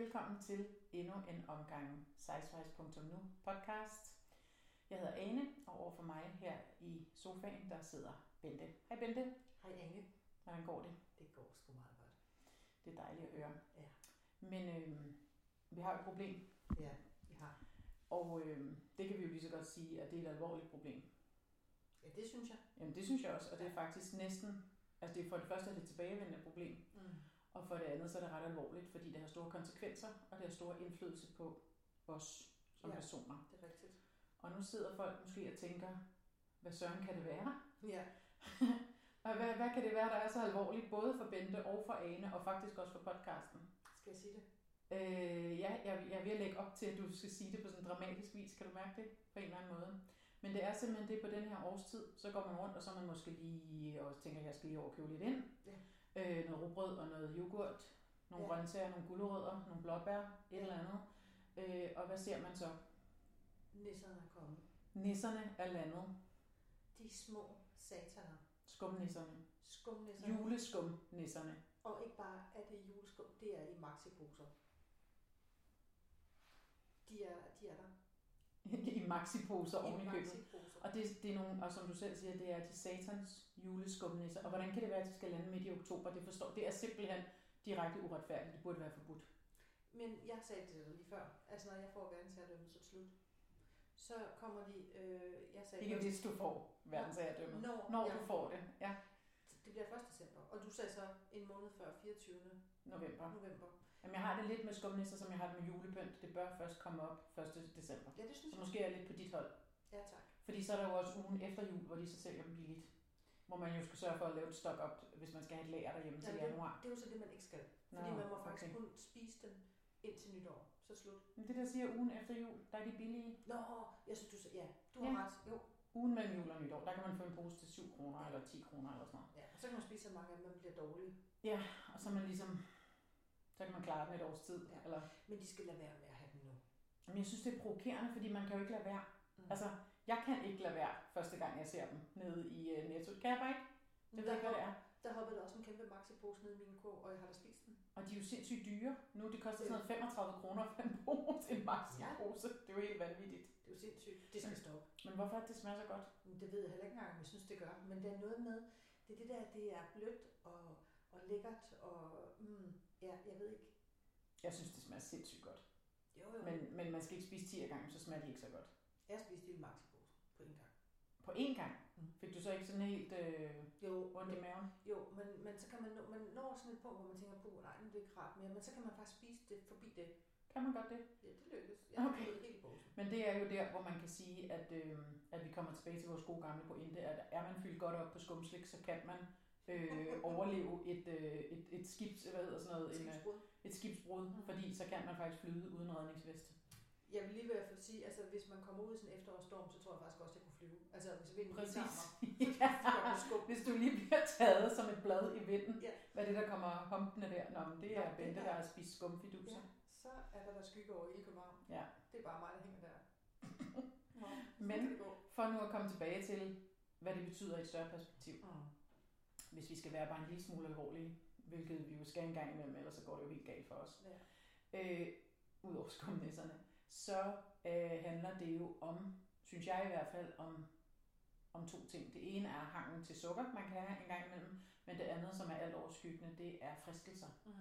Velkommen til endnu en omgang sejsvejs.nu podcast. Jeg hedder Ane, og overfor mig her i sofaen, der sidder Bente. Hej Bente. Hej Anne. Hvordan går det? Det går sgu meget godt. Det er dejligt at høre. Ja. Men øh, vi har et problem, Ja, vi har. og øh, det kan vi jo lige så godt sige, at det er et alvorligt problem. Ja, det synes jeg. Jamen det synes jeg også, og det er faktisk næsten, altså det er for det første er det et tilbagevendende problem, Mm. Og for det andet så er det ret alvorligt, fordi det har store konsekvenser, og det har stor indflydelse på os som Ja. personer. Det er rigtigt. Og nu sidder folk måske og tænker, hvad søren kan det være? Ja. Og hvad, hvad kan det være, der er så alvorligt, både for Bente og for Ane, og faktisk også for podcasten? Skal jeg sige det? Øh, ja, jeg, jeg at lægge op til, at du skal sige det på sådan en dramatisk vis. Kan du mærke det på en eller anden måde? Men det er simpelthen det på den her årstid. Så går man rundt, og så er man måske lige og tænker, at jeg skal lige over købe lidt ind. Ja. Øh, noget rugbrød og noget yoghurt, nogle Ja. grøntsager, nogle gulerødder, nogle blåbær, et Ja. eller andet. Øh, og hvad ser man så? Nisserne er kommet. Nisserne er landet. De små sataner. Skumnisserne. Skumnisser. Juleskumnisserne. Og ikke bare er det juleskum, det er i maxiposer. De er, de er der. I maxiposer oven i købet. Og det, det er nogle, og som du selv siger, det er de satans juleskumnisser. Og hvordan kan det være, at de skal lande midt i oktober? Det, forstår, det er simpelthen direkte uretfærdigt. Det burde være forbudt. Men jeg sagde det til lige før. Altså når jeg får verdensherredømme, så slut. Så kommer de, øh, jeg sagde Ikke hvis du får verdensherredømmet. Når, Når du får det. Ja, Det bliver 1. december. Og du sagde så en måned før 24. november. november. Jamen, jeg har det lidt med skumnisser, som jeg har det med julepynt. Det bør først komme op 1. december. Ja, det synes Så jeg. måske er jeg lidt på dit hold. Ja, tak. Fordi så er der jo også ugen efter jul, hvor de så sælger dem billigt. Hvor man jo skal sørge for at lave et stock op, hvis man skal have et lager derhjemme til Ja, det- januar. Det er jo så det, man ikke skal. Fordi Nå, man må faktisk okay. kun spise den indtil nytår. Så slut. Men det der siger ugen efter jul, der er de billige. Nå, jeg synes, du sagde, ja, du har Ja. ret. Jo. Ugen mellem jul og nytår, der kan man få en pose til 7 kroner eller 10 kroner eller sådan noget. Ja, og så kan man spise så mange, at man bliver dårlig. Og så man ligesom, så kan man klare den et års tid. Ja. Eller, Men de skal lade være med at have den nu. men jeg synes, det er provokerende, fordi man kan jo ikke lade være. Mm. Altså, jeg kan ikke lade være, første gang jeg ser dem nede i uh, Netto. Det kan jeg bare ikke. Jeg ved ikke, hvad det er. Der hoppede der også en kæmpe maxipose ned i min kurv, og jeg har da spist den. Og de er jo sindssygt dyre. Nu det koster sådan noget 35 kroner for en pose en maxi-pose. Det er jo helt vanvittigt. Det er jo sindssygt. Det skal stoppe. Men hvorfor er det, det smager så godt? Det ved jeg heller ikke engang, jeg synes, det gør. Men det er noget med, det er det der, det er blødt og, og lækkert, og mm, ja, jeg ved ikke. Jeg synes, det smager sindssygt godt. Jo, jo. Men... Men, man skal ikke spise 10 gange, så smager de ikke så godt. Jeg spiste en maxipose på en gang. På én gang Mm. fik du så ikke sådan helt øh, Jo, ondt i maven? Jo, men, men så kan man, nå, man når sådan et punkt, hvor man tænker på, nej, nu er det ikke rart mere, men så kan man faktisk spise det forbi det. Kan man godt det? Ja, det lykkes. Jeg har Okay. fået helt posen. Men det er jo der, hvor man kan sige, at, øh, at vi kommer tilbage til vores gode gamle pointe, at er man fyldt godt op på skumslik, så kan man øh, overleve et, øh, et, et skibs, hvad hedder sådan noget, en, øh, Skibsbrud. et skibsbrud, Mhm. fordi så kan man faktisk flyde uden redningsvest. Jeg vil lige hvert fald sige, altså hvis man kommer ud i sådan en efterårsstorm, så tror jeg faktisk også, at jeg kunne flyve. Altså hvis vinden Præcis. mig. ja. Hvis du lige bliver taget som et blad i vinden, Ja. hvad er det, der kommer humpende der? Nå, men det er det Bente, er- der har spist skumfiduser. Ja, så er der der skygge over hele København. Ja. Det er bare mig, der hænger der. Nå, Men-. For nu at komme tilbage til, hvad det betyder i et større perspektiv. Mm. Hvis vi skal være bare en lille smule alvorlige, hvilket vi jo skal en gang imellem, ellers så går det jo helt galt for os. Ja. øh, ud over skumnisserne, så øh, handler det jo om, synes jeg i hvert fald, om, om to ting. Det ene er hangen til sukker, man kan have en gang imellem, men det andet, som er alt overskyggende, det er fristelser. Mm.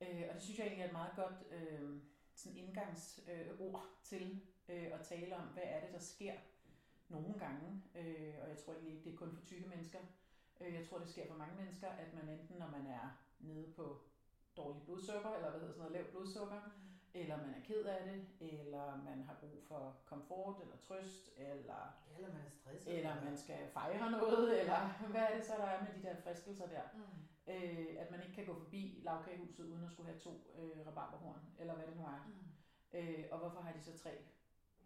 Øh, og det synes jeg egentlig er et meget godt øh, sådan indgangsord øh, til øh, at tale om, hvad er det, der sker nogle gange. Øh, og jeg tror egentlig ikke, det er kun for tykke mennesker. Øh, jeg tror, det sker for mange mennesker, at man enten, når man er nede på dårlig blodsukker, eller hvad hedder sådan noget, lavt blodsukker, eller man er ked af det, eller man har brug for komfort eller trøst, eller, eller man er stresset. eller man skal fejre noget, eller hvad er det så, der er med de der fristelser der? Mm. Øh, at man ikke kan gå forbi lavkagehuset uden at skulle have to øh, rabarberhorn, eller hvad det nu er. Mm. Øh, og hvorfor har de så tre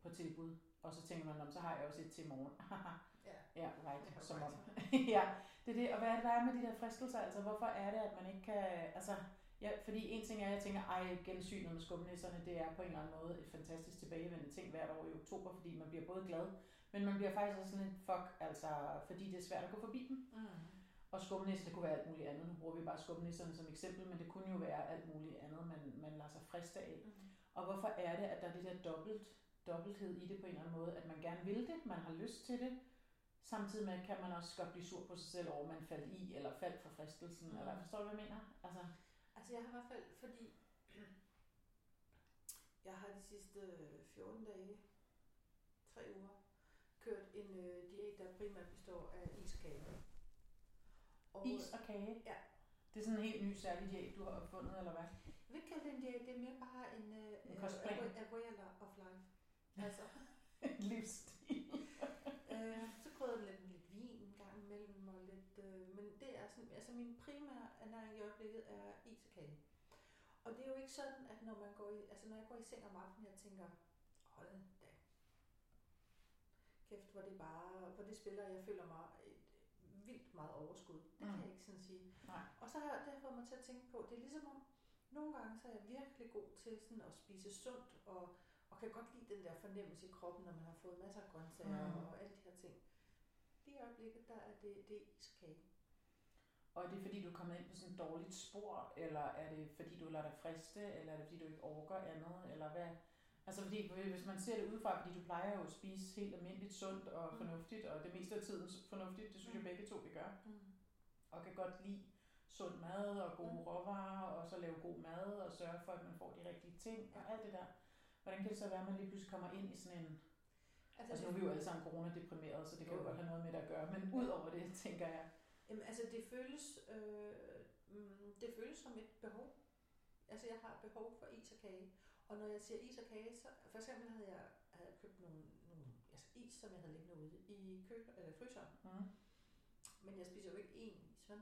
på tilbud? Og så tænker man, "Nå, men så har jeg også et til morgen. Ja. ja, right. Som om. ja, det er det. Og hvad er det, der er med de der fristelser? Altså, hvorfor er det, at man ikke kan... Altså, ja, fordi en ting er, at jeg tænker, ej, gensynet med skumnisserne, det er på en eller anden måde et fantastisk tilbagevendende ting hvert år i oktober, fordi man bliver både glad, men man bliver faktisk også sådan lidt fuck, altså, fordi det er svært at gå forbi dem. Mm. Og skumnisse, det kunne være alt muligt andet. Nu bruger vi bare skumnisserne som eksempel, men det kunne jo være alt muligt andet, man, man lader sig friste af. Mm. Og hvorfor er det, at der er det der dobbelt, dobbelthed i det på en eller anden måde, at man gerne vil det, man har lyst til det, samtidig med kan man også godt blive sur på sig selv over, at man faldt i, eller faldt for fristelsen, Mm. eller forstår du, hvad jeg mener? Altså, Altså jeg har i hvert fald, fordi jeg har de sidste 14 dage, tre uger, kørt en øh, diæt, der primært består af is og is og kage. Ja. Det er sådan en helt ny særlig diæt, du har opfundet, eller hvad? Jeg vil ikke kalde det en diæt, det er mere bare en, øh, En kostplan. way of life. Altså, En livsstil. øh, så krydder det lidt med lidt vin en gang imellem, og lidt, øh, men det er sådan, altså min primære ernæring i øjeblikket er is og kage. Og det er jo ikke sådan, at når man går i, altså når jeg går i seng om aftenen, jeg tænker, hold da. Kæft, hvor det bare, hvor det spiller, jeg føler mig et vildt meget overskud. Det kan Mm. jeg ikke sådan sige. Nej. Og så har det fået mig til at tænke på, det er ligesom om, nogle gange så er jeg virkelig god til sådan at spise sundt, og, og kan godt lide den der fornemmelse i kroppen, når man har fået masser af grøntsager mm. og alle de her ting. Lige i øjeblikket, der er det, det er iskage. Og er det fordi, du er kommet ind på sådan et dårligt spor, eller er det fordi, du lader dig friste, eller er det fordi, du ikke overgår andet, eller hvad? Altså fordi, hvis man ser det udefra, fordi du plejer jo at spise helt almindeligt sundt og Mm. fornuftigt, og det meste af tiden fornuftigt, det synes jeg Mm. begge to vi gør, Mm. og kan godt lide sund mad og gode Mm. råvarer, og så lave god mad, og sørge for, at man får de rigtige ting, og alt det der. Hvordan kan det så være, at man lige pludselig kommer ind i sådan en... Altså nu er vi jo alle sammen coronadeprimerede, så det kan jo Jo. godt have noget med det at gøre, men ud over det, tænker jeg, Jamen, altså det føles, øh, mm, det føles som et behov. Altså jeg har behov for is og kage. Og når jeg siger is og kage, så for eksempel havde jeg, havde jeg købt nogle, nogle altså is, som jeg havde liggende ude i kø, eller fryseren. mm. Men jeg spiser jo ikke én is, vel?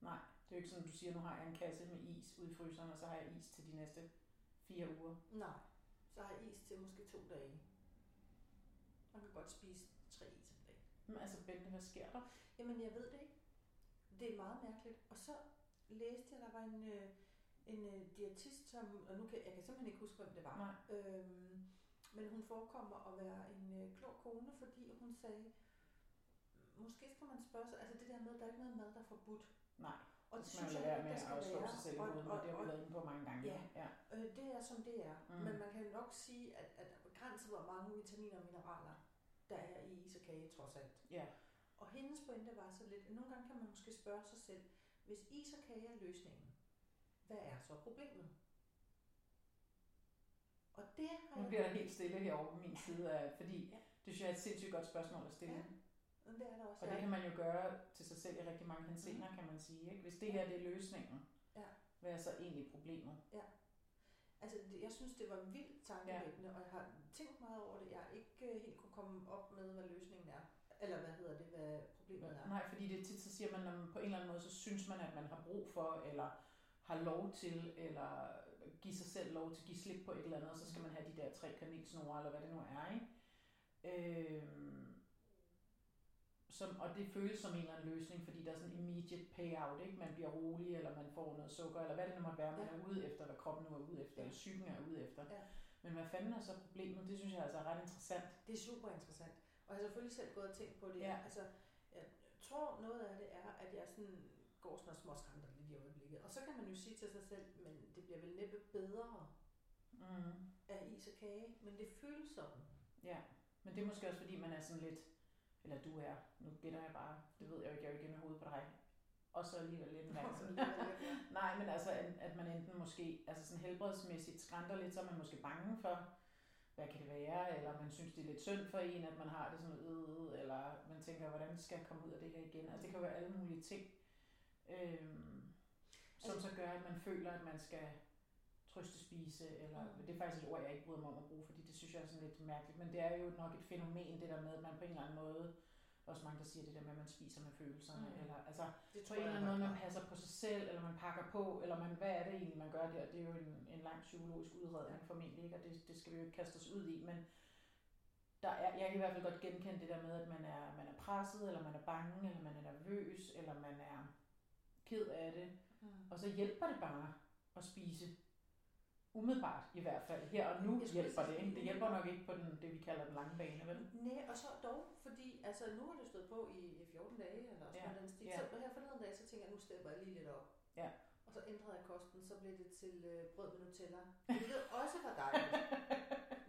Nej, det er jo ikke sådan, du siger, nu har jeg en kasse med is ude i fryseren, og så har jeg is til de næste fire uger. Nej. Så har jeg is til måske to dage. Man kan godt spise tre is om dagen. Men altså, Bente, hvad sker der? Jamen, jeg ved det ikke. Det er meget mærkeligt. Og så læste jeg, der var en, øh, en øh, diætist, som, og nu kan jeg kan simpelthen ikke huske, hvem det var. Nej. Øhm, men hun forekommer at være en øh, klog kone, fordi hun sagde, måske skal man spørge sig, altså det der med, at der er ikke noget mad, der er forbudt. Nej, Og det skal man lade være med at afslå sig selv Og- og- og det har vi været inde på mange gange. Ja. ja. Øh, det er som det er. Mm. Men man kan nok sige, at, at der begrænset, hvor mange vitaminer og mineraler, der er i is og kage, trods alt. ja. Og hendes pointe var så lidt, at nogle gange kan man måske spørge sig selv, hvis is og kage er løsningen, hvad er så problemet? Og det har Nu jeg... bliver der helt stille herovre på min side, af, fordi Ja. det synes jeg er et sindssygt godt spørgsmål at stille. Ja, det er der også. Og det Jeg- kan man jo gøre til sig selv i rigtig mange henseender, kan man sige. Ikke? Hvis det her det er løsningen, Ja. hvad er så egentlig problemet? Altså, det, jeg synes, det var vildt tankevækkende, ja. og jeg har tænkt meget over det. Jeg har ikke øh, helt kunne komme op med, hvad løsningen. Eller hvad hedder det, hvad problemet er. Nej, fordi det tit, så siger man, at på en eller anden måde, så synes man, at man har brug for, eller har lov til, eller give sig selv lov til at give slip på et eller andet, og så skal man have de der tre kanelsnore, eller hvad det nu er, ikke? Øhm, som, og det føles som en eller anden løsning, fordi der er sådan en immediate payout, ikke? Man bliver rolig, eller man får noget sukker, eller hvad det nu måtte være, man Ja. er ude efter, hvad kroppen nu er ude efter, eller psyken er ude efter. Ja. Men hvad fanden er så problemet? Det synes jeg altså er ret interessant. Det er super interessant. Og jeg har selvfølgelig selv gået og tænkt på det. Ja. Altså, jeg tror, noget af det er, at jeg sådan går sådan og småskræmter lidt i øjeblikket. Og så kan man jo sige til sig selv, men det bliver vel næppe bedre Mm. af is og kage. Men det føles sådan. Ja, men det er måske også fordi, man er sådan lidt, eller du er, nu gætter jeg bare, det ved jeg jo ikke, jeg er jo ikke inde i hovedet på dig, og så alligevel lidt mand. Nej, men altså, at, at man enten måske, altså sådan helbredsmæssigt skrænter lidt, så er man måske bange for, hvad kan det være, eller man synes, det er lidt synd for en, at man har det sådan noget, eller man tænker, hvordan skal jeg komme ud af det her igen? Altså, det kan være alle mulige ting, øhm, som Altså- så gør, at man føler, at man skal trøstespise, eller Mm. det er faktisk et ord, jeg ikke bryder mig om at bruge, fordi det synes jeg er sådan lidt mærkeligt, men det er jo nok et fænomen, det der med, at man på en eller anden måde, også mange, der siger det der med, at man spiser med følelserne, Mm. eller altså Det på tror en eller anden måde, man passer på sig selv, eller man pakker på, eller man, hvad er det egentlig, man gør der? Det er jo en, en lang psykologisk udredning formentlig, ikke? og det, det skal vi jo ikke kaste os ud i, men der er, jeg kan i hvert fald godt genkende det der med, at man er, man er presset, eller man er bange, eller man er nervøs, eller man er ked af det, Mm. og så hjælper det bare at spise umiddelbart i hvert fald. Her og nu hjælper det. Ikke? Det hjælper nok ikke på den, det, vi kalder den lange bane, vel? Nej, og så dog, fordi altså, nu har det stået på i i 14 dage, eller sådan Ja, den stil. ja. Så her forleden dag, så tænker jeg, nu stepper jeg lige lidt op. Ja. Og så ændrede jeg kosten, så blev det til øh, brød med Nutella. Det også var dejligt.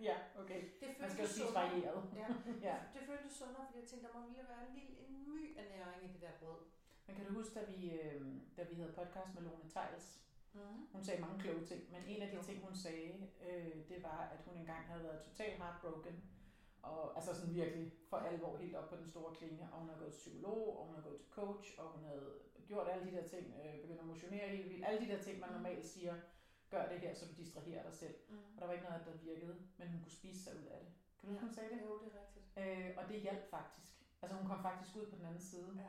ja, okay. Det Man skal jo føltes spise varieret. Ja, Ja. det føltes sundere, fordi jeg tænkte, der må lige være en lille en my af næring i det der brød. Men kan du huske, da vi, øh, da vi havde podcast med Lone Tejls, Mm. Hun sagde mange kloge ting, men en af de ting, hun sagde, øh, det var, at hun engang havde været totalt heartbroken. Og altså sådan virkelig for alvor helt op på den store klinge. Og hun havde gået til psykolog, og hun havde gået til coach, og hun havde gjort alle de der ting, øh, begyndt at motionere helt vildt. Alle de der ting, man Mm. normalt siger, gør det her, så du distraherer dig selv. Mm. Og der var ikke noget, der virkede, men hun kunne spise sig ud af det. Kan du huske, hun sagde det? Jo, det er rigtigt. Øh, og det hjalp faktisk. Altså hun kom faktisk ud på den anden side. Ja.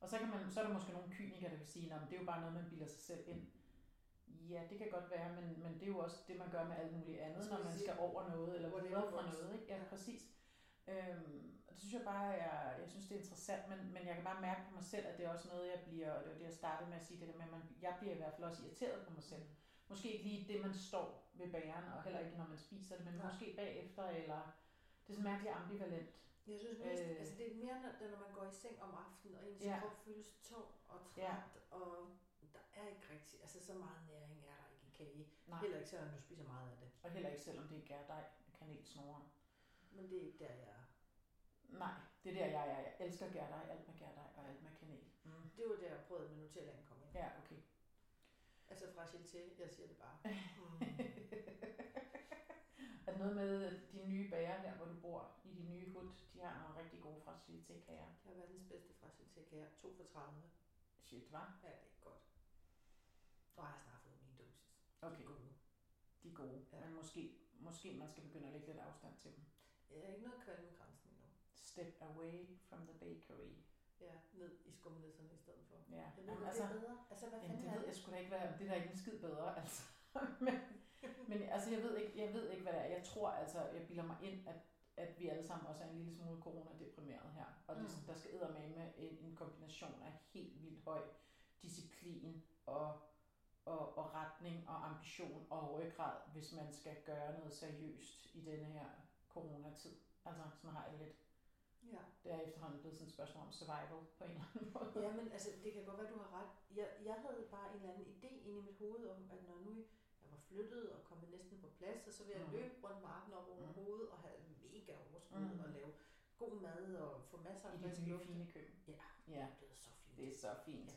Og så, kan man, så er der måske nogle kynikere, der vil sige, at det er jo bare noget, man bilder sig selv ind. Ja, det kan godt være, men, men det er jo også det, man gør med alt muligt andet, Så når man skal over noget, eller videre er fra noget. Ikke? Ja, Ja. præcis. Øhm, og det synes jeg bare, er, jeg synes det er interessant, men, men jeg kan bare mærke på mig selv, at det er også noget, jeg bliver, og det var det, jeg startede med at sige, det der med, at man, jeg bliver i hvert fald også irriteret på mig selv. Måske ikke lige det, man står ved bageren, og heller ikke, når man spiser det, men Nej. måske bagefter, eller det er sådan mærkeligt ambivalent. Jeg synes mest, Øh. altså det er mere, når, når man går i seng om aftenen, og ens Ja. ja. krop føles tung og træt, Ja. ja. og er ikke rigtig, altså så meget næring er der ikke i kage. Nej. Heller ikke selvom du spiser meget af det. Og heller ikke selvom det er gærdej kanelsnore. Men det er ikke der, jeg er. Nej, det er der, jeg er. Jeg elsker gærdej, alt med gærdej og alt med kanel. Mm. Det var der, brødet med Nutellaen kom ind. Ja, okay. Altså fra Gelté, jeg siger det bare. Mm. er det noget med de nye bager der, hvor du bor, i de nye hud, de har nogle rigtig gode fragilité-kager? Jeg har verdens bedste fra Gelté kager. 2 for 30. Shit, hva'? Ja, det er. Og jeg har snart fået min dosis. Okay, Gode. de er gode. Ja. Men måske, måske man skal begynde at lægge lidt afstand til dem. Jeg er ikke noget kvalmegrænsen endnu. Step away from the bakery. Ja, ned i skumnisserne i stedet for. Ja, Jeg ved, Jamen, altså, det er bedre. Altså, hvad Jamen, fanden det er ved jeg sgu da ikke, hvad det er da ikke en skid bedre, altså. men, men altså, jeg ved, ikke, jeg ved ikke, hvad det er. Jeg tror altså, jeg bilder mig ind, at, at vi alle sammen også er en lille smule coronadeprimeret her. Og det, Mm. der skal med en, en kombination af helt vildt høj disciplin og, og, og retning og ambition og ryggrad, hvis man skal gøre noget seriøst i denne her coronatid. Altså, sådan har jeg det lidt. Ja. Det er efterhånden blevet sådan et spørgsmål om survival på en eller anden måde. Ja, men altså, det kan godt være, du har ret. Jeg, jeg havde bare en eller anden idé inde i mit hoved om, at når nu jeg var flyttet og kommet næsten på plads, og så ville jeg Mm. løbe rundt med armen op over Mm. hovedet og have mega overskud Mm. og lave god mad og få masser af I frisk det nye luft. fine køkken. Ja, Ja, det er så fint. det er så fint.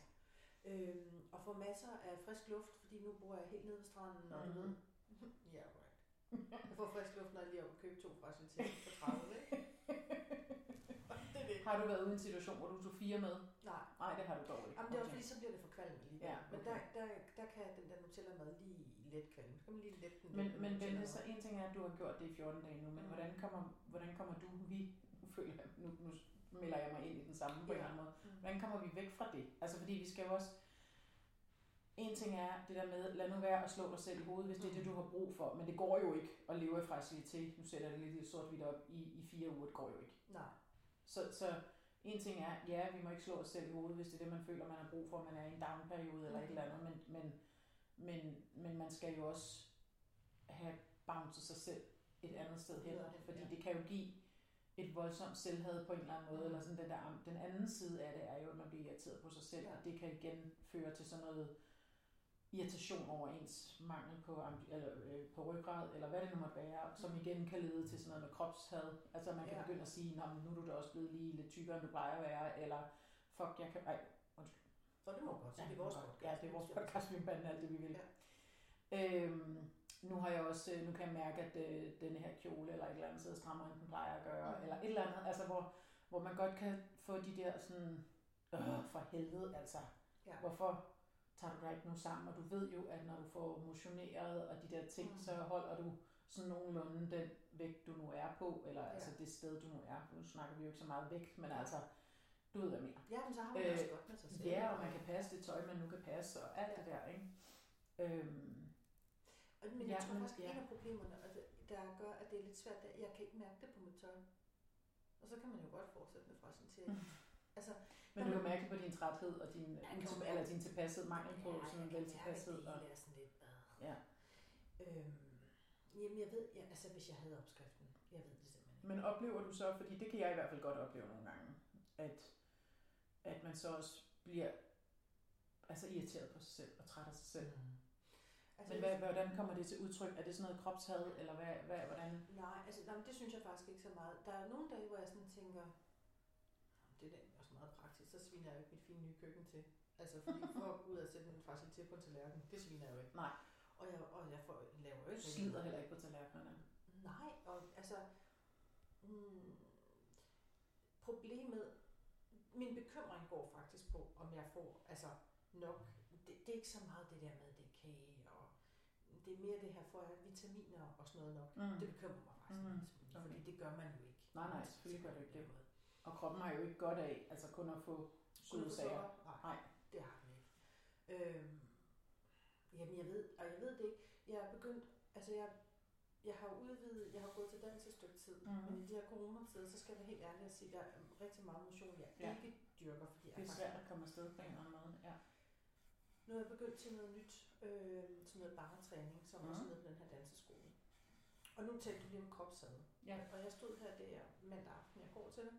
Øhm, og få masser af frisk luft, fordi nu bor jeg helt nede ved stranden, og du Mhm. ved. Ja, right. Jeg får frisk luft, når jeg lige er købe to fra Chantel for 30, ikke? det er det. Har du været ude i en situation, hvor du tog fire med? Nej, Nej, det har du dog ikke. Jamen, det er også fordi, så bliver det for kvalme lige Ja, Men okay. der, der, der kan den der Nutella-mad lige let kvalme. Så kan man lige lette den Men, men. Bente, så en ting er, at du har gjort det i 14 dage nu, men Mm. hvordan kommer, hvordan kommer du, vi, nu føler jeg, nu, nu melder jeg mig ind i den samme på en Ja. eller anden måde. Mm. Hvordan kommer vi væk fra det? Altså fordi vi skal jo også, en ting er det der med, lad nu være at slå dig selv i hovedet, hvis det er det, du har brug for, men det går jo ikke at leve af fragilitet. Nu sætter jeg det lidt i sort-hvidt op i, i fire uger, det går jo ikke. Nej. Så, så en ting er, ja, vi må ikke slå os selv i hovedet, hvis det er det, man føler, man har brug for, man er i en down-periode eller et Mhm. eller andet, men, men, men, men man skal jo også have bounced sig selv et andet sted hen, hen, fordi ja. det kan jo give et voldsomt selvhad på en eller anden måde, Mhm. eller sådan den der, den anden side af det er jo, at man bliver irriteret på sig selv, Ja. og det kan igen føre til sådan noget irritation over ens mangel på, eller, øh, på ryggrad, eller hvad det nu måtte være, som igen kan lede til sådan noget med kropshad. Altså man kan Ja. begynde at sige, Nå, nu er du da også blevet lige lidt tykkere, end du plejer at være, eller fuck, jeg kan... Ej, undskyld. Og det må godt, Ja, det er vores godt. podcast. Ja, det er vores podcast, vi kan bande alt det, vi vil. Ja. Øhm, nu har jeg også, øh, nu kan jeg mærke, at øh, denne her kjole eller et eller andet sidder strammere, end den plejer at gøre, Mm. eller et eller andet, altså hvor, hvor man godt kan få de der sådan, øh, for helvede, altså, Ja. hvorfor tager du dig ikke nu sammen, og du ved jo, at når du får motioneret og de der ting, Mm. så holder du sådan nogenlunde den vægt, du nu er på, eller Ja. altså det sted, du nu er. Nu snakker vi jo ikke så meget vægt, men altså, du ved hvad jeg mener. Ja, men så har man Øh, også godt med sig selv. Ja, og man kan passe det tøj, man nu kan passe, og alt det der, ikke? Øhm, Og, men Ja, jeg tror faktisk, ja. en af problemerne, der gør, at det er lidt svært, at jeg kan ikke mærke det på mit tøj. Og så kan man jo godt fortsætte med fra sin til. Altså, men du kan mærke på din træthed og din, Ja, util- jo. eller din tilpashed, mangel på ja, sådan vel at tilpashed. det er sådan lidt, øh. ja. Øhm, jamen jeg ved, ja, altså hvis jeg havde opskriften, jeg ved det simpelthen ikke. Men oplever du så, fordi det kan jeg i hvert fald godt opleve nogle gange, at, at man så også bliver altså irriteret på sig selv og træt af sig selv. Mm. Altså, Men hvad, hvordan kommer det til udtryk? Er det sådan noget kropshad, eller hvad, hvad, hvordan? Nej, altså nej, det synes jeg faktisk ikke så meget. Der er nogle dage, hvor jeg sådan tænker, det er også meget praktisk, så sviner jeg jo ikke mit fine nye køkken til. Altså fordi for at gå ud og sætte en facilitet på en tallerken, det sviner jeg jo ikke. Nej. Og jeg, og jeg får, laver jo ikke slider heller ikke på tallerkenerne. Nej, og altså, mm, problemet, min bekymring går faktisk på, om jeg får altså nok, det, det er ikke så meget det der med, det er kage, og det er mere det her, får jeg vitaminer og sådan noget nok. Mm. Det bekymrer mig faktisk Mm. en smule, Okay. fordi det gør man jo ikke. Nej, nej, selvfølgelig gør det ikke det. Og kroppen har jo ikke godt af, altså kun at få søde sager. Nej, Nej. det har den ikke. Øhm, jamen jeg ved, og jeg ved det ikke, jeg er begyndt, altså jeg, jeg har udvidet, jeg har gået til dans et stykke tid, mm. men i de her coronatider, så skal jeg være helt ærlig at sige, der er rigtig meget motion, jeg Ja. ikke dyrker, fordi jeg Det er faktisk- svært at komme afsted på en eller anden måde. Ja. Nu er jeg begyndt til noget nyt, øh, sådan noget barretræning, som Mhm. også nede på den her danseskole. Og nu talte du lige om kropshad. Ja. Og jeg stod her, det er mandag aften, jeg går til det.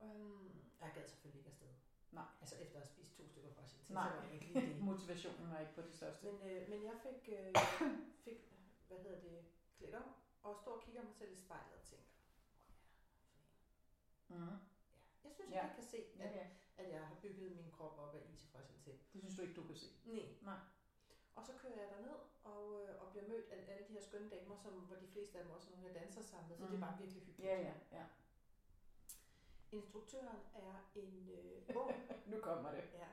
Um, jeg gad selvfølgelig ikke afsted. Nej. Altså efter at have spist to stykker fra sin Nej. så var ikke lige det. Motivationen var ikke på det største. Men, øh, men jeg fik, øh, fik, hvad hedder det, klædt om, og står og kigger mig selv i spejlet og tænker, Mm. ja. Jeg synes, Ja. jeg ikke kan se, Ja, at, ja. at jeg har bygget min krop op af IT-fragilitet. Det synes du ikke, du kan se. Nej. Nej. Og så kører jeg derned og, øh, og bliver mødt af alle de her skønne damer, som, hvor de fleste af dem også nogle, jeg danser sammen med, så mm. det er Mhm. bare virkelig hyggeligt. Ja, ja, ja. Instruktøren er en øh, ung, Nu kommer det. ja,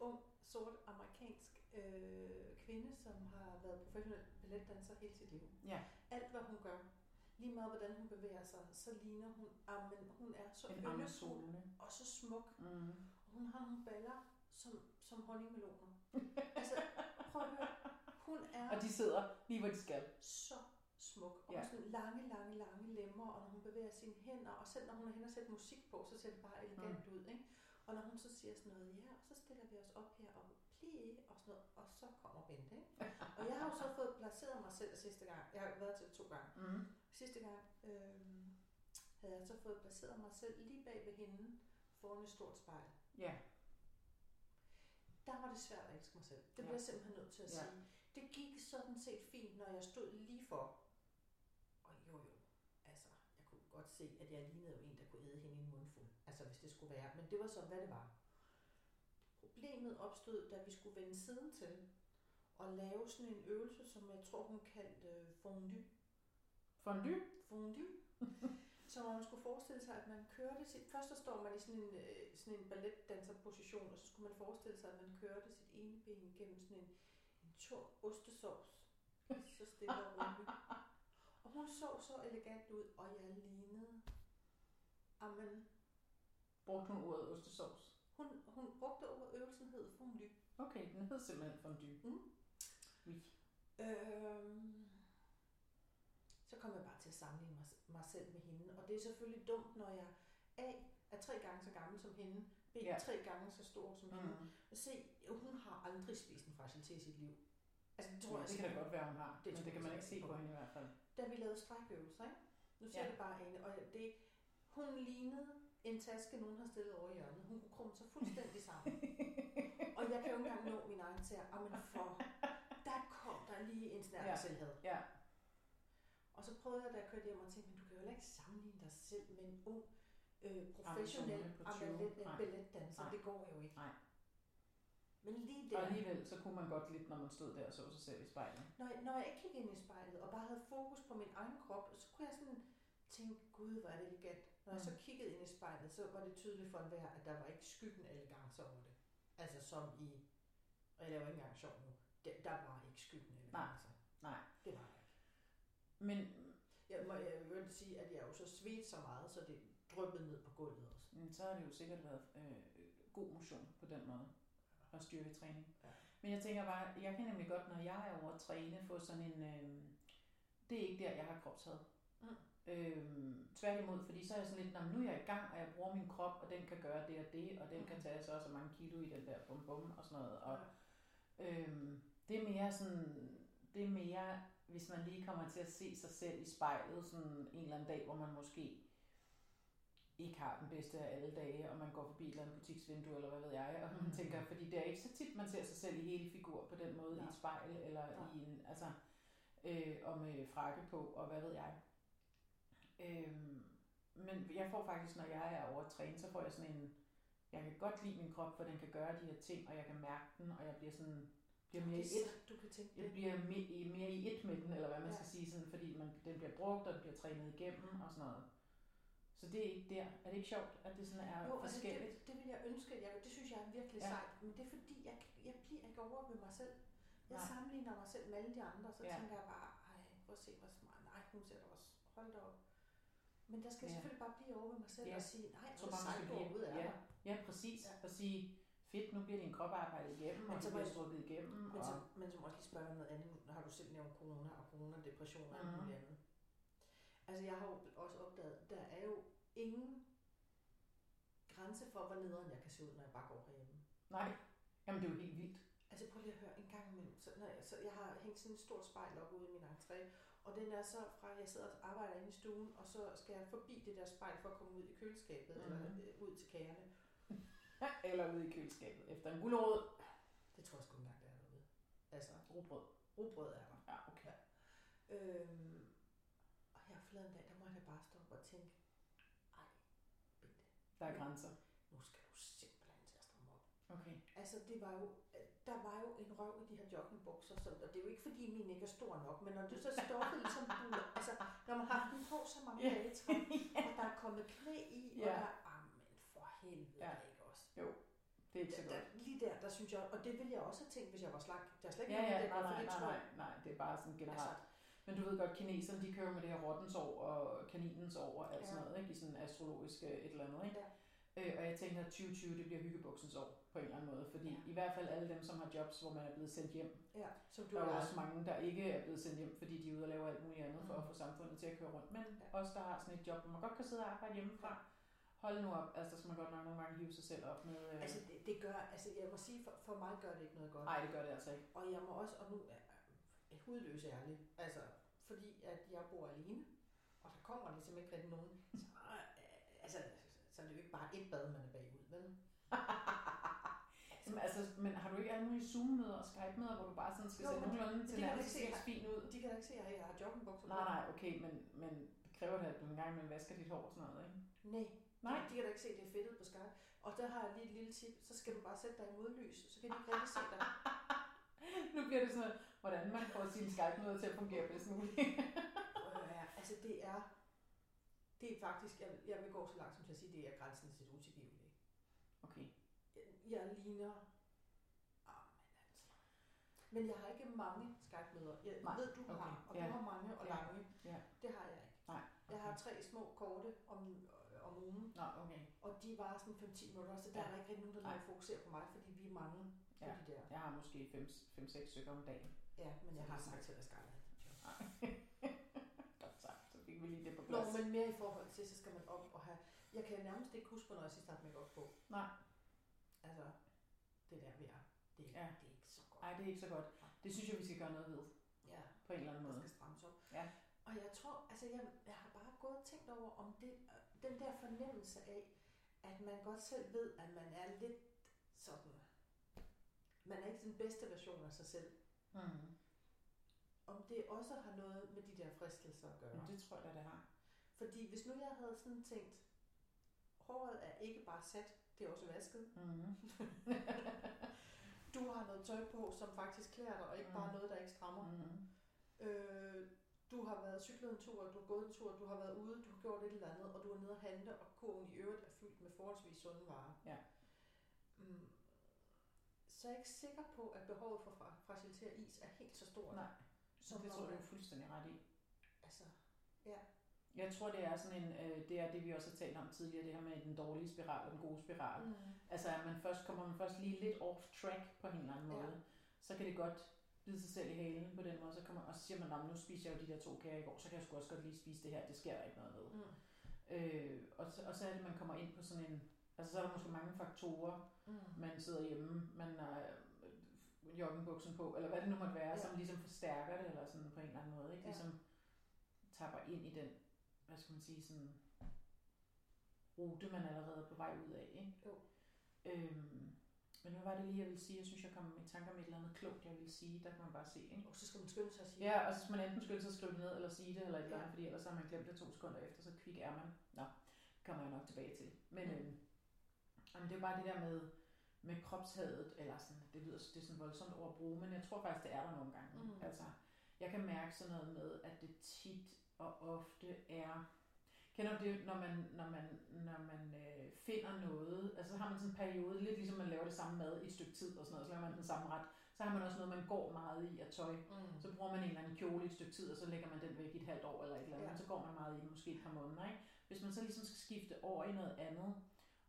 ung, sort amerikansk øh, kvinde, som har været professionel balletdanser hele sit liv. Ja. Alt hvad hun gør, lige meget hvordan hun bevæger sig, så ligner hun, amen, hun er så yndefuld og så smuk. Mm. Og hun har nogle baller som, som honningmeloner. altså, prøv at høre. Hun er Og de sidder lige, hvor de skal. så smuk. Og Ja. sådan lange, lange, lange lemmer, og når hun bevæger sine hænder, og selv når hun er hen og sætter musik på, så ser det bare elegant mm. ud. Ikke? Og når hun så siger sådan noget, ja, og så stiller vi os op her og plie, og sådan noget, og så kommer Bente. Ikke? Og jeg har jo så fået placeret mig selv sidste gang. Jeg har været til to gange. Mm. Sidste gang øh, havde jeg så fået placeret mig selv lige bag ved hende foran et stort spejl. Ja. Der var det svært at elske mig selv. Det Ja. bliver jeg simpelthen nødt til at Ja. sige. Det gik sådan set fint, når jeg stod lige for. Og jo jo, altså, jeg kunne godt se, at jeg lignede jo en, der kunne æde hende i en mundfuld. Altså, hvis det skulle være. Men det var så, hvad det var. Problemet opstod, da vi skulle vende siden til og lave sådan en øvelse, som jeg tror, hun kaldte øh, fondue. Fondue? Så man skulle forestille sig, at man kørte sit... Først så står man i sådan en, øh, sådan en balletdanserposition, og så skulle man forestille sig, at man kørte sit ene ben igennem sådan en, en tung ostesovs. Så stille og roligt. Og hun så så elegant ud, og jeg lignede... Amen. Brugte hun ordet ostesovs? Hun, hun brugte ordet, øvelsen hed fondue. Okay, den hed simpelthen fondue. Mm. Oui. Øhm, så kom jeg bare til at sammenligne mig, mig selv med hende. Og det er selvfølgelig dumt, når jeg A er tre gange så gammel som hende, B Ja. ja. tre gange så stor som mm. hende. Mm. C, hun har aldrig spist en fragilitet i sit liv. Altså, det tror Ja, jeg det kan da godt være, hun har. Det men det kan man ikke se på hende i hvert fald. Da vi lavede strækøvelser, ikke? Nu siger Ja. det bare Ane, og det, hun lignede en taske, nogen har stillet over i hjørnet. Hun kunne krumme sig fuldstændig sammen. og jeg kan jo ikke engang nå min egen tær. men for, der kom der lige en snært ja. selvhed. Ja. Og så prøvede jeg, da jeg kørte hjem og tænkte, men du kan jo heller ikke sammenligne dig selv med en ung, øh, professionel Amazone på 20. ballet, Nej. balletdanser. Det går jo ikke. Nej. Men lige Og der, alligevel, så kunne man godt lidt, når man stod der og så sig selv i spejlet. når, jeg- når jeg ikke kiggede ind i spejlet og bare havde fokus på min egen krop, så kunne jeg sådan tænke, gud, hvor er det elegant. Når jeg så Mm. kiggede ind i spejlet, så var det tydeligt for enhver, at der var ikke skyggen af elegance over det. Altså som i, og jeg laver ikke engang sjov nu, der, der var ikke skyggen af Nej. elegance. Nej. Det var. Men Jeg må jeg vil sige, at jeg jo så svedte så meget, så det dryppede ned på gulvet også. mm, så har det jo sikkert været øh, god motion på den måde. Og styrketræning. Ja. Men jeg tænker bare, jeg kan nemlig godt, når jeg er over at træne, få sådan en... Øh, det er ikke der, jeg har kropshad. Mm. Øhm, tværtimod, fordi så er jeg sådan lidt, "Nå, men nu er jeg i gang, og jeg bruger min krop, og den kan gøre det og det, og den kan Mm. tage så og så mange kilo i den der bum bum og sådan noget. Og, Ja. øhm, det er mere sådan det er mere, hvis man lige kommer til at se sig selv i spejlet sådan en eller anden dag, hvor man måske ikke har den bedste af alle dage, og man går forbi et eller andet butiksvindue, eller hvad ved jeg, og man Mm. tænker, fordi det er ikke så tit, man ser sig selv i hele figur på den måde, Nej. i et spejl, eller Nej. i en, altså, øh, og med frakke på, og hvad ved jeg. Øh, men jeg får faktisk, når jeg er over at træne, så får jeg sådan en, jeg kan godt lide min krop, for den kan gøre de her ting, og jeg kan mærke den, og jeg bliver sådan, bliver mere i det et du kan tænke jeg det. bliver mere i, mere i et med den, eller hvad man Ja. skal sige, sådan, fordi man, den bliver brugt, og den bliver trænet igennem og sådan noget. Så det er ikke der. Er det ikke sjovt, at det sådan er Jo, altså forskelligt? det, det vil jeg ønske. Jeg, det synes jeg er virkelig Ja. sejt. Men det er fordi, jeg, jeg bliver ikke over ved mig selv. Jeg Nej. sammenligner mig selv med alle de andre, så Ja. tænker jeg bare, ej, prøv at se, hvor smart. Nej, hun ser da også. Hold da op. Men der skal Ja. selvfølgelig bare blive over ved mig selv Ja. og sige, nej, er det bare, sejt, overhovedet er ja. Ja, præcis. Ja. Og sige, fedt, nu bliver din krop arbejdet igennem, Men og så bliver strukket igennem. Men Og, så, men så må jeg lige spørge noget andet. Nu har du selv nævnt corona og corona, depression og Mhm. muligt andet. Altså jeg har jo også opdaget, der er jo ingen grænse for, hvor nederen jeg kan se ud, når jeg bare går herhjemme. nej, jamen det er jo helt vildt. Altså prøv lige at høre en gang imellem. Så, når jeg, så jeg har hængt sådan en stor spejl op ude i min entré, og den er så fra, at jeg sidder og arbejder inde i stuen, og så skal jeg forbi det der spejl for at komme ud i køleskabet, mm. eller øh, ud til kagerne. Eller ude i køleskabet efter en gulerod. Det tror jeg sgu engang, der er derude. Altså, Rugbrød. rugbrød er der. Ja, okay. Øhm, og her forleden dag, der måtte jeg bare stoppe og tænke, ej, Bente, Der er grænser. nu skal du simpelthen til at stramme op. Okay. Altså, det var jo, der var jo en røv i de her joggingbukser, som, og det er jo ikke fordi min ikke er stor nok, men når det så stoppet ligesom buler, altså, når man har den på så mange Ja. dage og der er kommet knæ i, og Ja. der, ah, men for helvede, Ja. Også? Det er ikke så godt. der, lige der, der synes jeg, og det ville jeg også have tænkt, hvis jeg var slank. Der er slet ikke Ja, noget ja, det, nej, for nej, det nej, nej, nej, det er bare sådan generelt. Altså, Men du ved godt, kineserne, de kører med det her rottens år og kaninens år og alt Ja. sådan noget, ikke? I sådan astrologisk et eller andet, ikke? Ja. Øh, og jeg tænker, at 2020, det bliver hyggebuksens år på en eller anden måde, fordi Ja. i hvert fald alle dem, som har jobs, hvor man er blevet sendt hjem. ja, som du Der er jo og også mange, der ikke er blevet sendt hjem, fordi de er ude og lave alt muligt andet for Mm. at få samfundet til at køre rundt. Men Ja. os, der har sådan et job, hvor man godt kan sidde og arbejde hjemmefra, hold nu op, altså der skal man godt nok nogle gange hive sig selv op med... Øh... Altså, det, det gør, altså jeg må sige, for, for mig gør det ikke noget godt. Nej, det gør det altså ikke. Og jeg må også, og nu er jeg hudløs ærlig, altså fordi at jeg bor alene, og der kommer ligesom ikke rigtig nogen, så, øh, altså, så er det jo ikke bare et bad, man er bagud, vel? Jamen, altså, men har du ikke alle mulige Zoom-møder og Skype-møder, hvor du bare sådan skal Jo, se nogenlunde til nærmest ikke se fint ud? De kan da ikke se, at jeg har joggingbukser Nej, nej, okay, men, men det kræver det, at du en gang imellem vasker dit hår og sådan noget, ikke? Nej, Nej. De, kan da ikke se, at det er fedtet på Skype. Og der har jeg lige et lille tip, så skal du bare sætte dig i modlys, så kan de ikke rigtig se dig. nu bliver det sådan noget, hvordan man får sin Skype-møde til at fungere bedst muligt. Øh, altså det er, det er faktisk, jeg, vil- jeg vil gå så langt som til at sige, det er grænsen til det utilgivelige. okay. Jeg, jeg ligner, men altså. Men jeg har ikke mange Skype-møder. Jeg Nej, ved, du okay, har, og ja, du har mange og ja, lange. ja. Det har jeg ikke. Nej, Jeg har tre små korte om, ugen, Nå, okay. og de var sådan 5-10 minutter, så der Ja. er der ikke rigtig nogen, der Nej. lader fokusere på mig, fordi vi er mange på Ja. de der. Jeg har måske 5-6 stykker om dagen. Ja, men jeg har sagt til dig, Skype. Godt sagt, så fik vi lige det på Nå, plads. men mere i forhold til, så skal man op og have... Jeg kan nærmest ikke huske, hvornår jeg sidst har haft makeup på. Nej. Altså, det der vi er, det, er- Ja. det er ikke så godt. Nej, det er ikke så godt. Det synes jeg, vi skal gøre noget ved, Ja, på en eller anden der måde. skal strammes op. Ja. Og jeg tror, altså jeg, jeg har bare gået og tænkt over, om det, den der fornemmelse af, at man godt selv ved, at man er lidt sådan, man er ikke den bedste version af sig selv. Mm. Om det også har noget med de der fristelser at gøre. Men det tror jeg da, det har. Fordi hvis nu jeg havde sådan tænkt, håret er ikke bare sat, det er også vasket. Mm. Du har noget tøj på, som faktisk klæder dig, og ikke bare Mm. noget, der ikke strammer. Mm. Øh, været cyklet en tur, du har gået en tur, du har været ude, du har gjort et eller andet, og du er nede og handle, og kurven i øvrigt er fyldt med forholdsvis sunde varer. Ja. Mm. Så er jeg ikke sikker på, at behovet for at fragilitere is er helt så stort. Nej, som det tror jeg, du er fuldstændig ret i. Altså, Jeg tror, det er sådan en, øh, det er det, vi også har talt om tidligere, det her med den dårlige spiral og den gode spiral. mm. Altså, at man først kommer man først lige lidt off track på en eller anden Ja. måde. Så kan det godt bide sig selv i halen på den måde. Så kommer, og så siger man, "Nå, men nu spiser jeg jo de der to kager i går, så kan jeg sgu også godt lige spise det her. Det sker der ikke noget ved. Mm. Øh, og, så, og så er det, man kommer ind på sådan en... Altså, så er der måske mange faktorer. Mm. Man sidder hjemme, man er joggingbuksen på, eller hvad det nu måtte være, ja. som ligesom forstærker det, eller sådan på en eller anden måde, ikke? Ja. Ligesom tapper ind i den, hvad skal man sige, sådan rute, man allerede er på vej ud af, ikke? Jo. Øhm, men hvad var det lige, jeg ville sige? Jeg synes, jeg kom i tanke om et eller andet klogt, jeg ville sige. Der kan man bare se, ikke? Og så skal man skynde sig at sige. Ja, og så skal man enten skynde sig at skrive det ned, eller sige det, eller et eller andet, fordi ellers har man glemt det to sekunder efter, så kvik er man. Nå, det kommer jeg nok tilbage til. Men Mm. øhm, jamen, det er bare det der med, med kropshadet, eller sådan, det lyder det er sådan voldsomt ord at bruge, men jeg tror faktisk, det er der nogle gange. Mm. Altså, jeg kan mærke sådan noget med, at det tit og ofte er... Kender du det, når man, når man, når man øh, finder noget, altså så har man sådan en periode, lidt ligesom man laver det samme mad i et stykke tid og sådan noget, så laver man den samme ret, så har man også noget, man går meget i af tøj. Mm. Så bruger man en eller anden kjole i et stykke tid, og så lægger man den væk i et halvt år eller et eller andet, Ja. så går man meget i den, måske et par måneder. Ikke? Hvis man så ligesom skal skifte over i noget andet,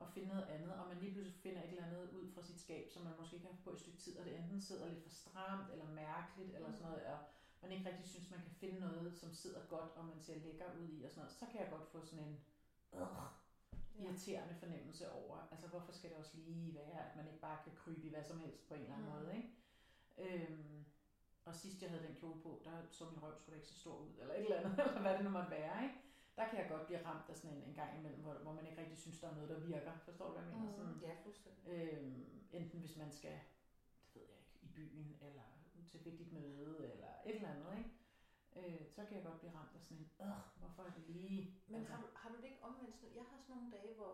og finde noget andet, og man lige pludselig finder et eller andet ud fra sit skab, som man måske ikke har haft på i et stykke tid, og det enten sidder lidt for stramt, eller mærkeligt, eller sådan noget, og man ikke rigtig synes, man kan finde noget, som sidder godt, og man ser lækker ud i, og sådan noget, så kan jeg godt få sådan en øh, irriterende fornemmelse over, altså hvorfor skal det også lige være, at man ikke bare kan krybe i hvad som helst på en eller anden Mm. måde, ikke? Øhm, og sidst jeg havde den kjole på, der så min røv skulle ikke så stor ud, eller et eller andet, eller hvad det nu måtte være, ikke? Der kan jeg godt blive ramt af sådan en, en gang imellem, hvor, hvor man ikke rigtig synes, der er noget, der virker. Forstår du, hvad jeg mener? Sådan, Mm. Ja, fuldstændig. øhm, enten hvis man skal, det ved jeg ikke, i byen, eller til et vigtigt møde, eller et eller andet, ikke? Øh, så kan jeg godt blive ramt af sådan en, øh, hvorfor er det lige... Men altså, har, du- har du det ikke omvendt sådan? Jeg har sådan nogle dage, hvor...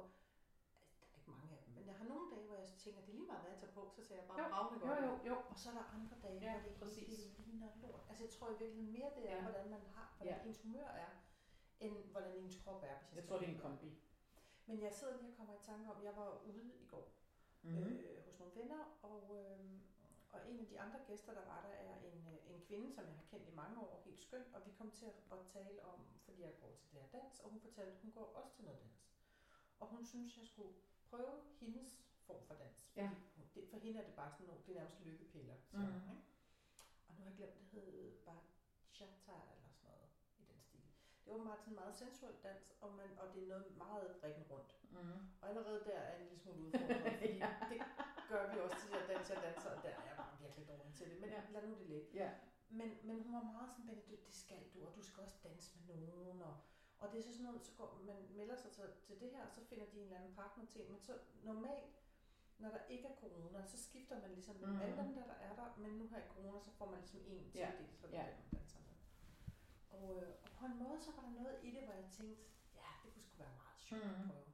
Der er ikke mange af dem, men jeg har nogle dage, hvor jeg tænker, det er lige meget, hvad jeg tager på, så ser jeg bare Jo, bravende jo, godt jo, ud. jo. Og så er der andre dage, Ja, hvor det præcis. ikke ligner lort. Altså jeg tror i virkeligheden mere, det er, Ja. hvordan man har, hvordan Ja. ens humør er, end hvordan ens krop er. Hvis Jeg skal tror, det er en kombi. Men jeg sidder lige og kommer i tanke om, jeg var ude i går Mm-hmm. øh, hos nogle venner, og, øh, og en af de andre gæster, der var der, er en, øh, en kvinde, som jeg har kendt i mange år, helt skøn, og vi kom til at, tale om, fordi jeg går til det her dans, og hun fortalte, at hun går også til noget dans. Og hun synes, jeg skulle prøve hendes form for dans. Ja. Det, for hende er det bare sådan nogle, det er nærmest lykkepiller. hun, Mhm. ikke? Og nu har jeg glemt, det hed bachata eller sådan noget i den stil. Det var meget sådan en meget sensuel dans, og, man, og det er noget meget rigtig rundt. Mm-hmm. Og allerede der er en lille smule udfordret, fordi Ja. det gør vi også til at danse og danser, og der er jeg bare virkelig dårlig til det. Men Ja. ja. Lad nu det ligge. Ja. Men, men hun var meget sådan, Benedikt, det skal du, og du skal også danse med nogen. Og, og det er så sådan noget, så går, man melder sig til, til det her, og så finder de en eller anden partner til. Men så normalt, når der ikke er corona, så skifter man ligesom mm. Alle dem der, der er der. Men nu her i corona, så får man ligesom en til Ja. det, så det Ja. man danser med. Og, øh, og på en måde, så var der noget i det, hvor jeg tænkte, ja, det kunne sgu være meget sjovt at Mhm. prøve.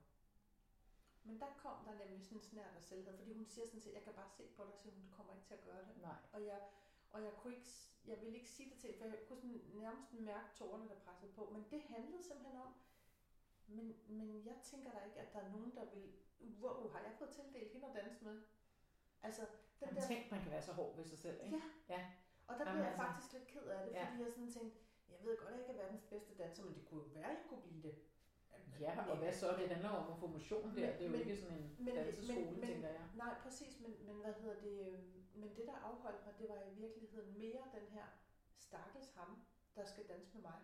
Men der kom der nemlig sådan en snært af selvhed, fordi hun siger sådan til, jeg kan bare se på dig, siger hun, kommer ikke til at gøre det. Nej. Og jeg, og jeg kunne ikke, jeg ville ikke sige det til, for jeg kunne sådan nærmest mærke tårerne, der pressede på. Men det handlede simpelthen om, men, men jeg tænker da ikke, at der er nogen, der vil, wow, har jeg fået tildelt hende at danse med? Altså, den Jamen, der, tænk, man kan være så hård ved sig selv, ikke? Ja. ja. og der Jamen, blev jeg altså- faktisk lidt ked af det, Ja. fordi jeg sådan tænkte, jeg ved godt, at jeg ikke er verdens bedste danser, men det kunne jo være, at jeg kunne blive det. Ja, og hvad så? Det handler om at få motion der. Men- Det er jo men- ikke sådan en men- danseskole, men- men- tænker jeg. Nej, præcis, men, men hvad hedder det, øh, men det der afholdt mig, det var i virkeligheden mere den her stakkels ham, der skal danse med mig.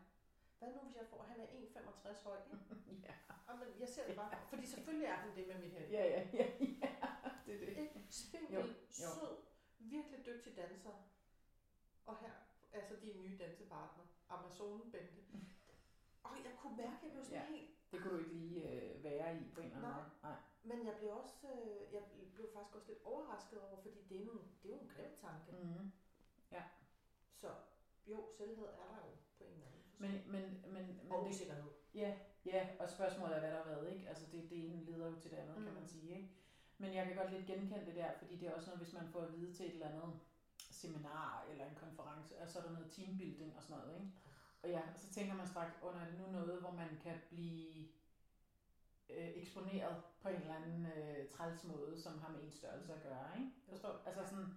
Hvad nu, hvis jeg får, han er 1,65 høj, ikke? Ja. Jamen, jeg ser det bare, fordi selvfølgelig er han det med mit held. Ja, ja, ja, ja. Det er det. Ikke? Spinkel, jo, jo. sød, virkelig dygtig danser. Og her, altså din nye dansepartner, Amazonen Bente. Og jeg kunne mærke, at jeg blev sådan Ja. helt Det kunne du ikke lige øh, være i på en eller anden Nej. måde. Nej. Men jeg blev også, øh, jeg blev faktisk også lidt overrasket over, fordi det er, nogle, det er jo en grim tanke. Mm. Mm-hmm. Så jo, selvhed er der jo på en eller anden Men, men, men, men og det, usikkerhed. ja, ja, og spørgsmålet er, hvad der har været, ikke? Altså det, det ene leder jo til det andet, mm. kan Mm. man sige, ikke? Men jeg kan godt lidt genkende det der, fordi det er også noget, hvis man får at vide til et eller andet seminar eller en konference, og så er der noget teambuilding og sådan noget, ikke? Og ja, så tænker man straks, under er det nu noget, hvor man kan blive øh, eksponeret på en eller anden øh, træls måde, som har med en størrelse at gøre, ikke? Forstår? Altså sådan,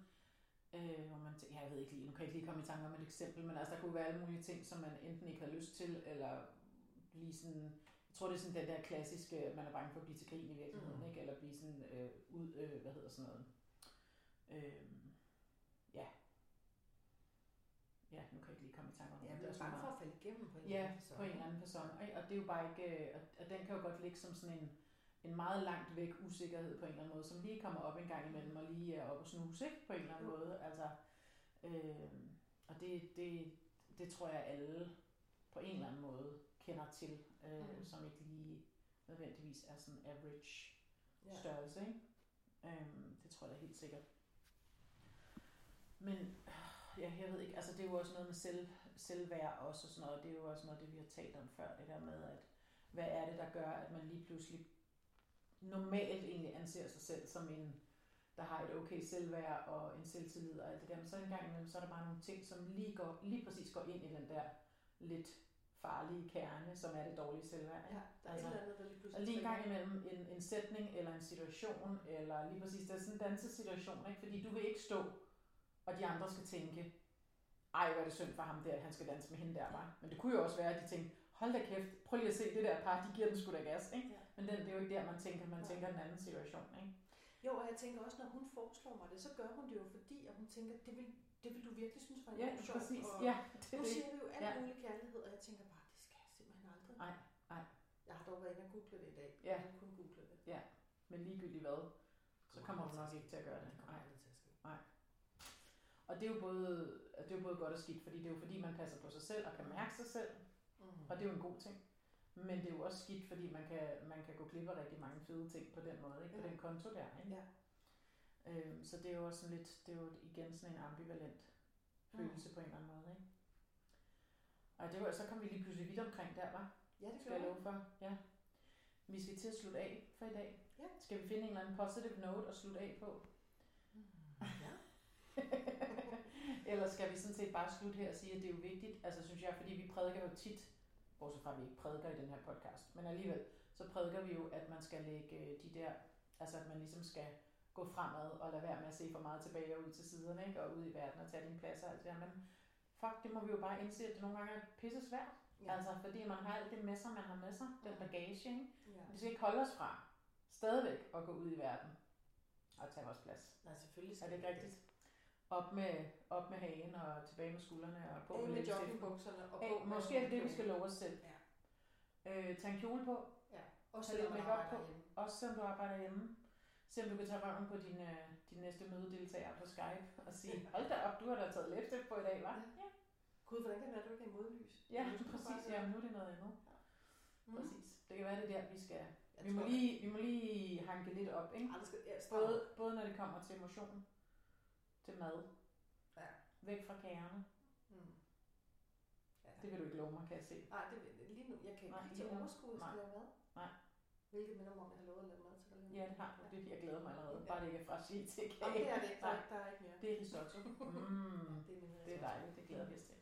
øh, hvor man tænker, jeg ved ikke lige, nu kan jeg ikke lige komme i tanke om et eksempel, men altså der kunne være alle mulige ting, som man enten ikke har lyst til, eller blive sådan, jeg tror det er sådan den der klassiske, man er bange for at blive til grin i virkeligheden, Mhm. ikke? Eller blive sådan øh, ud, øh, hvad hedder sådan noget, øh, ja, ja, nu kan jeg ikke lige komme i tanke om Ja, det. bange meget- for at falde igennem på en Ja, eller anden på en eller anden person. Ikke? Og det er jo bare ikke, øh, og- og den kan jo godt ligge som sådan en, en meget langt væk usikkerhed på en eller anden måde, som lige kommer op en gang imellem og lige er oppe og snuse, ikke? På en eller anden Jo. måde. Altså, øh, og det, det, det tror jeg alle på en eller anden måde kender til, øh, Mhm. som ikke lige nødvendigvis er sådan average Ja. størrelse, ikke? Øhm, det tror jeg da helt sikkert. Men ja, jeg ved ikke, altså det er jo også noget med selv, selvværd også og sådan noget. Det er jo også noget, det vi har talt om før, det der med, at hvad er det, der gør, at man lige pludselig normalt egentlig anser sig selv som en, der har et okay selvværd og en selvtillid og alt det der. Men så en gang imellem, så er der bare nogle ting, som lige, går, lige præcis går ind i den der lidt farlige kerne, som er det dårlige selvværd. Ja, der er Altså, et eller andet, der lige pludselig Og lige en gang imellem en, en sætning eller en situation, eller lige præcis, det er sådan en dansesituation, ikke? fordi du vil ikke stå, og de andre skal tænke, ej, hvor er det synd for ham der, at han skal danse med hende der, var. Men det kunne jo også være, at de tænkte, hold da kæft, prøv lige at se det der par, de giver den sgu da gas, ikke? Ja. Men den, det er jo ikke der, man tænker, man tænker den anden situation, ikke? Jo, og jeg tænker også, når hun foreslår mig det, så gør hun det jo fordi, at hun tænker, det vil, det vil du virkelig synes var Ja, enormt sjovt. præcis. Og Ja, det nu siger vi jo alt Ja. mulig kærlighed, og jeg tænker bare, det skal jeg simpelthen aldrig. Nej, nej. Jeg har dog været inde og google det i dag. Ja. Jeg kunne google det. Men ligegyldigt hvad, så kommer du nok ikke til at gøre det. Det kommer Nej. aldrig til at ske. Og det er, jo både, det er jo både godt og skidt, fordi det er jo fordi, man passer på sig selv og kan mærke sig selv, Mm. Og det er jo en god ting. Men det er jo også skidt, fordi man kan, man kan gå glip af rigtig mange fede ting på den måde, ikke? på Ja. den konto der. Ikke? Ja. Øhm, så det er jo også sådan lidt, det er jo igen sådan en ambivalent Mm. følelse på en eller anden måde. Ikke? Og det var, så kom vi lige pludselig vidt omkring der, var. Ja, det Skal jeg. love for? Ja. Vi skal til at slutte af for i dag. Ja. Skal vi finde en eller anden positive note at slutte af på? Ja. Eller skal vi sådan set bare slutte her og sige, at det er jo vigtigt, altså synes jeg, fordi vi prædiker jo tit, bortset fra at vi ikke prædiker i den her podcast, men alligevel, så prædiker vi jo, at man skal lægge øh, de der, altså at man ligesom skal gå fremad og lade være med at se for meget tilbage og ud til siderne, ikke? og ud i verden og tage din plads og alt det der, men fuck, det må vi jo bare indse, at det nogle gange er pisse svært, Ja. altså fordi man har alt det med sig, man har med sig, den bagage, ikke? ja. Vi skal ikke holde os fra stadigvæk at gå ud i verden og tage vores plads. Nej, selvfølgelig Er skal det ikke rigtigt? Op med, op med hagen og tilbage med skuldrene og på Af med læbestiften. joggingbukserne og Af, på med måske er det det, vi skal love os selv. Ja. Øh, tag en kjole på, Ja. Også Tag selvom lidt makeup arbejder på. hjemme. også selvom du arbejder hjemme. Se om du kan tage røven på din, øh, din næste mødedeltager på Skype og sige, hold da op, du har da taget læbestift på i dag, hva'? Ja. Gud, hvordan kan det være, du ikke er i modlys? Ja, Du præcis. Ja, nu er det noget andet. Mm. Præcis. Det kan være, det er der, vi skal. Jeg Vi må, lige, vi må lige hanke lidt op, ikke? aldrig skal, ja, Både, både når det kommer til emotion, til mad, Ja. væk fra kagerne. Mm. Ja. Det vil du ikke love mig, kan jeg se. Nej, det, lige nu, jeg kan ikke overskud, Nej. skal lave mad. Nej. Hvilket minder mig om, at jeg har lovet at lave mad til dig. Ja, det har du. Det, jeg glæder mig allerede. Bare det ikke er fra sige til Jamen, det er det ikke. Der, Nej. er- der er ikke mere. Det er risotto. Mm, det er, min det er dejligt. Det glæder vi os til.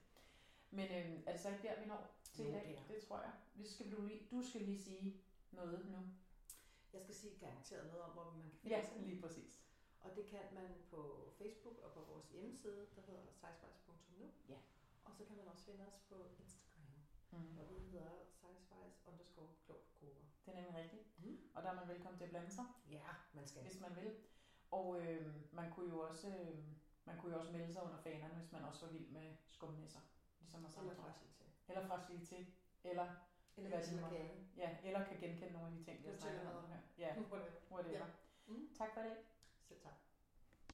Men øhm, er det så ikke der, vi når til i dag? det er. Det tror jeg. Vi skal, du, du skal lige sige noget nu. Jeg skal sige garanteret noget om, hvor man kan finde Ja, lige præcis. Og det kan man på Facebook og på vores hjemmeside, der hedder sejsvejs.nu. Ja. Og så kan man også finde os på Instagram, Mm. hvor vi hedder sejsvejs underscore klog på koger. Det er nemlig rigtigt. Mm. Og der er man velkommen til at blande sig, Ja, man skal. hvis man vil. Og øh, man kunne jo også øh, man kunne jo også melde sig under fanerne, hvis man også var vild med skumnisser. Ligesom os Eller andre. frasilte. Eller fragilitet. Eller, Eller Hvad det måtte kage. ja, eller kan genkende nogle af de ting, vi har snakket om her. Ja, whatever. Ja. Mm. Tak for det. Selv tak.